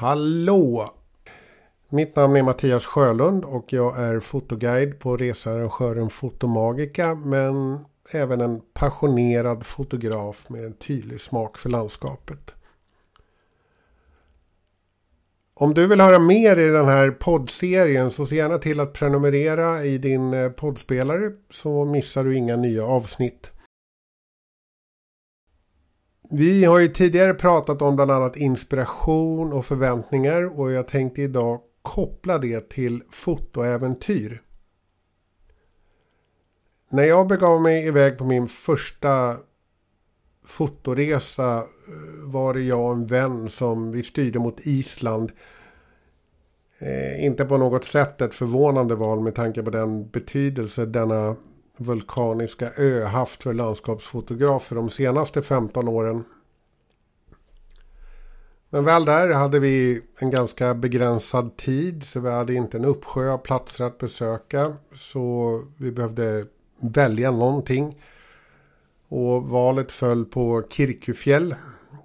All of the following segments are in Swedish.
Hallå! Mitt namn är Mattias Sjölund och jag är fotoguide på researrangören Fotomagica men även en passionerad fotograf med en tydlig smak för landskapet. Om du vill höra mer i den här poddserien så se gärna till att prenumerera i din eh, poddspelare så missar du inga nya avsnitt. Vi har ju tidigare pratat om bland annat inspiration och förväntningar och jag tänkte idag koppla det till fotoäventyr. När jag begav mig iväg på min första fotoresa eh, var det jag och en vän som vi styrde mot Island. Eh, inte på något sätt ett förvånande val med tanke på den betydelse denna vulkaniska ö haft för landskapsfotografer de senaste 15 åren. Men väl där hade vi en ganska begränsad tid så vi hade inte en uppsjö av platser att besöka. Så vi behövde välja någonting. Och valet föll på Kirkufjäll.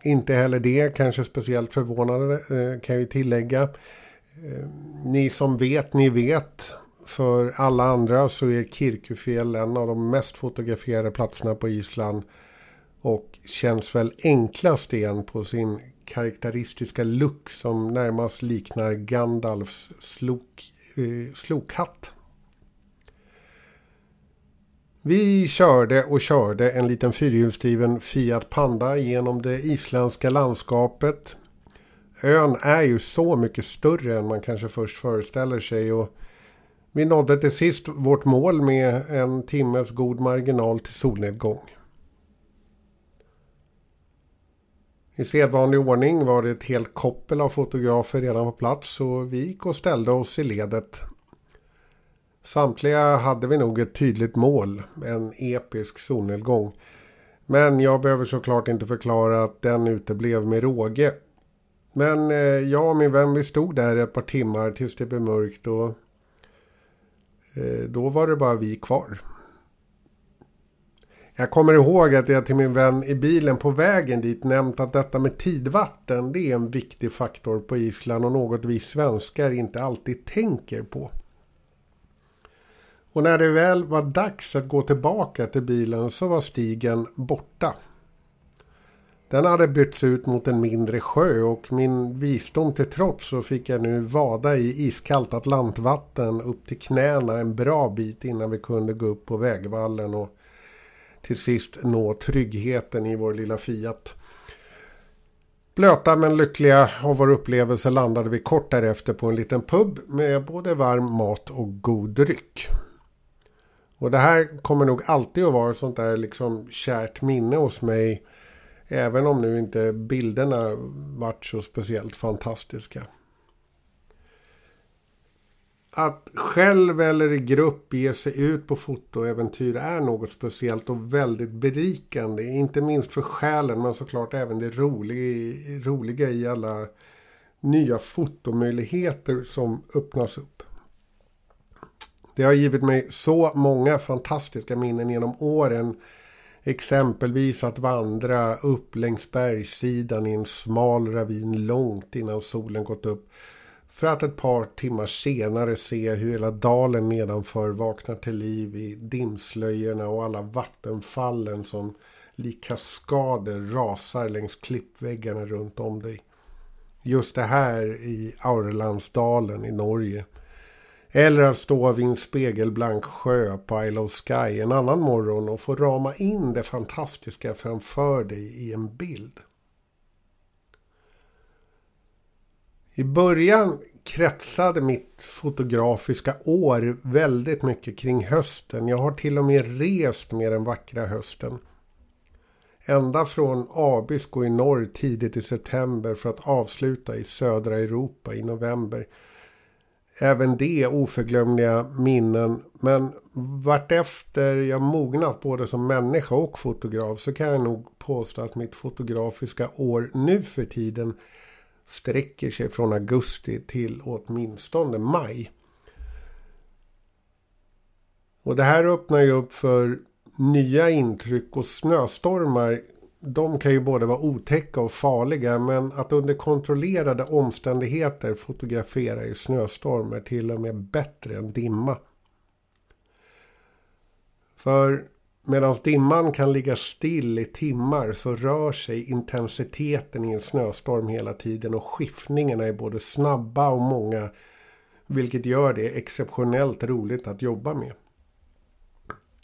Inte heller det kanske speciellt förvånande eh, kan jag tillägga. Eh, ni som vet, ni vet. För alla andra så är Kirkufjäll en av de mest fotograferade platserna på Island. Och känns väl enklast igen på sin karaktäristiska look som närmast liknar Gandalfs slok, eh, slokhatt. Vi körde och körde en liten fyrhjulsdriven Fiat Panda genom det isländska landskapet. Ön är ju så mycket större än man kanske först föreställer sig och vi nådde till sist vårt mål med en timmes god marginal till solnedgång. I sedvanlig ordning var det ett helt koppel av fotografer redan på plats så vi gick och ställde oss i ledet. Samtliga hade vi nog ett tydligt mål, en episk solnedgång. Men jag behöver såklart inte förklara att den uteblev med råge. Men eh, jag och min vän vi stod där ett par timmar tills det blev mörkt och Eh, då var det bara vi kvar. Jag kommer ihåg att jag till min vän i bilen på vägen dit nämnt att detta med tidvatten det är en viktig faktor på Island och något vi svenskar inte alltid tänker på. Och när det väl var dags att gå tillbaka till bilen så var stigen borta. Den hade bytts ut mot en mindre sjö och min visdom till trots så fick jag nu vada i iskallt atlantvatten upp till knäna en bra bit innan vi kunde gå upp på vägvallen och till sist nå tryggheten i vår lilla Fiat. Blöta men lyckliga av vår upplevelse landade vi kort därefter på en liten pub med både varm mat och god dryck. Och det här kommer nog alltid att vara ett sånt där liksom kärt minne hos mig. Även om nu inte bilderna vart så speciellt fantastiska. Att själv eller i grupp ge sig ut på fotoäventyr är något speciellt och väldigt berikande. Inte minst för själen men såklart även det roliga, roliga i alla nya fotomöjligheter som öppnas upp. Det har givit mig så många fantastiska minnen genom åren. Exempelvis att vandra upp längs bergssidan i en smal ravin långt innan solen gått upp. För att ett par timmar senare se hur hela dalen nedanför vaknar till liv i dimslöjorna och alla vattenfallen som lik kaskader rasar längs klippväggarna runt om dig. Just det här i Aurelandsdalen i Norge. Eller att stå vid en spegelblank sjö på Isle of Sky en annan morgon och få rama in det fantastiska framför dig i en bild. I början kretsade mitt fotografiska år väldigt mycket kring hösten. Jag har till och med rest med den vackra hösten. Ända från Abisko i norr tidigt i september för att avsluta i södra Europa i november. Även det oförglömliga minnen. Men vartefter jag mognat både som människa och fotograf så kan jag nog påstå att mitt fotografiska år nu för tiden sträcker sig från augusti till åtminstone maj. Och det här öppnar ju upp för nya intryck och snöstormar de kan ju både vara otäcka och farliga men att under kontrollerade omständigheter fotografera i snöstorm är till och med bättre än dimma. För medan dimman kan ligga still i timmar så rör sig intensiteten i en snöstorm hela tiden och skiftningarna är både snabba och många vilket gör det exceptionellt roligt att jobba med.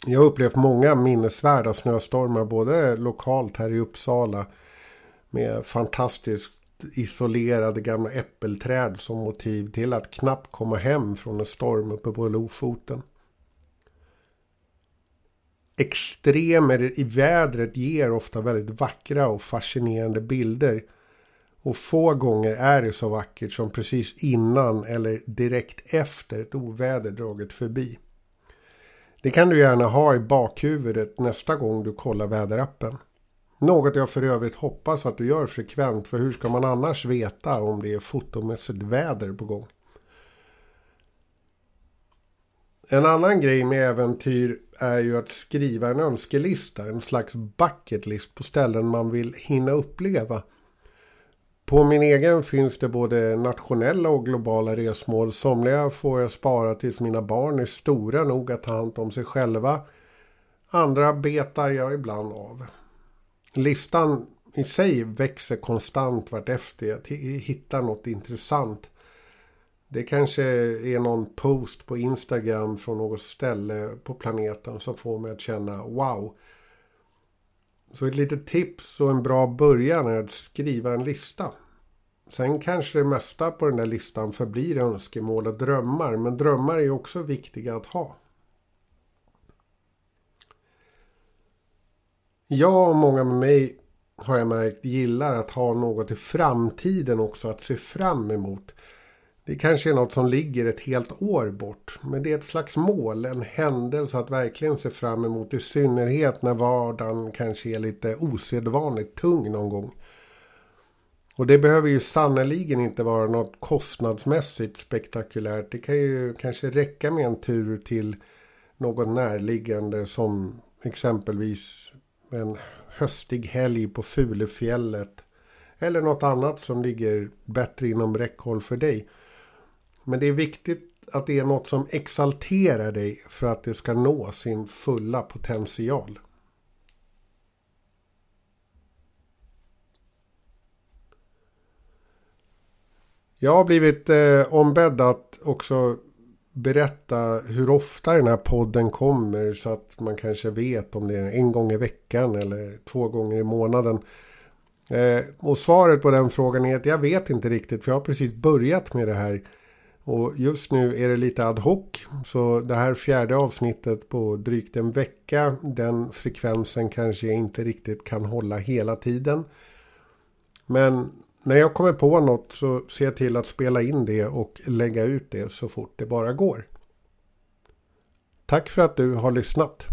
Jag har upplevt många minnesvärda snöstormar både lokalt här i Uppsala med fantastiskt isolerade gamla äppelträd som motiv till att knappt komma hem från en storm uppe på Lofoten. Extremer i vädret ger ofta väldigt vackra och fascinerande bilder. Och få gånger är det så vackert som precis innan eller direkt efter ett oväder dragit förbi. Det kan du gärna ha i bakhuvudet nästa gång du kollar väderappen. Något jag för övrigt hoppas att du gör frekvent för hur ska man annars veta om det är fotomässigt väder på gång? En annan grej med äventyr är ju att skriva en önskelista, en slags bucket list på ställen man vill hinna uppleva på min egen finns det både nationella och globala resmål. Somliga får jag spara tills mina barn är stora nog att ta hand om sig själva. Andra betar jag ibland av. Listan i sig växer konstant vartefter jag hittar något intressant. Det kanske är någon post på Instagram från något ställe på planeten som får mig att känna wow. Så ett litet tips och en bra början är att skriva en lista. Sen kanske det mesta på den där listan förblir önskemål och drömmar. Men drömmar är också viktiga att ha. Jag och många med mig har jag märkt gillar att ha något i framtiden också att se fram emot. Det kanske är något som ligger ett helt år bort. Men det är ett slags mål, en händelse att verkligen se fram emot. I synnerhet när vardagen kanske är lite osedvanligt tung någon gång. Och det behöver ju sannoliken inte vara något kostnadsmässigt spektakulärt. Det kan ju kanske räcka med en tur till något närliggande som exempelvis en höstig helg på Fulefjället. Eller något annat som ligger bättre inom räckhåll för dig. Men det är viktigt att det är något som exalterar dig för att det ska nå sin fulla potential. Jag har blivit eh, ombedd att också berätta hur ofta den här podden kommer så att man kanske vet om det är en gång i veckan eller två gånger i månaden. Eh, och svaret på den frågan är att jag vet inte riktigt för jag har precis börjat med det här. Och just nu är det lite ad hoc. Så det här fjärde avsnittet på drygt en vecka. Den frekvensen kanske jag inte riktigt kan hålla hela tiden. Men när jag kommer på något så ser jag till att spela in det och lägga ut det så fort det bara går. Tack för att du har lyssnat.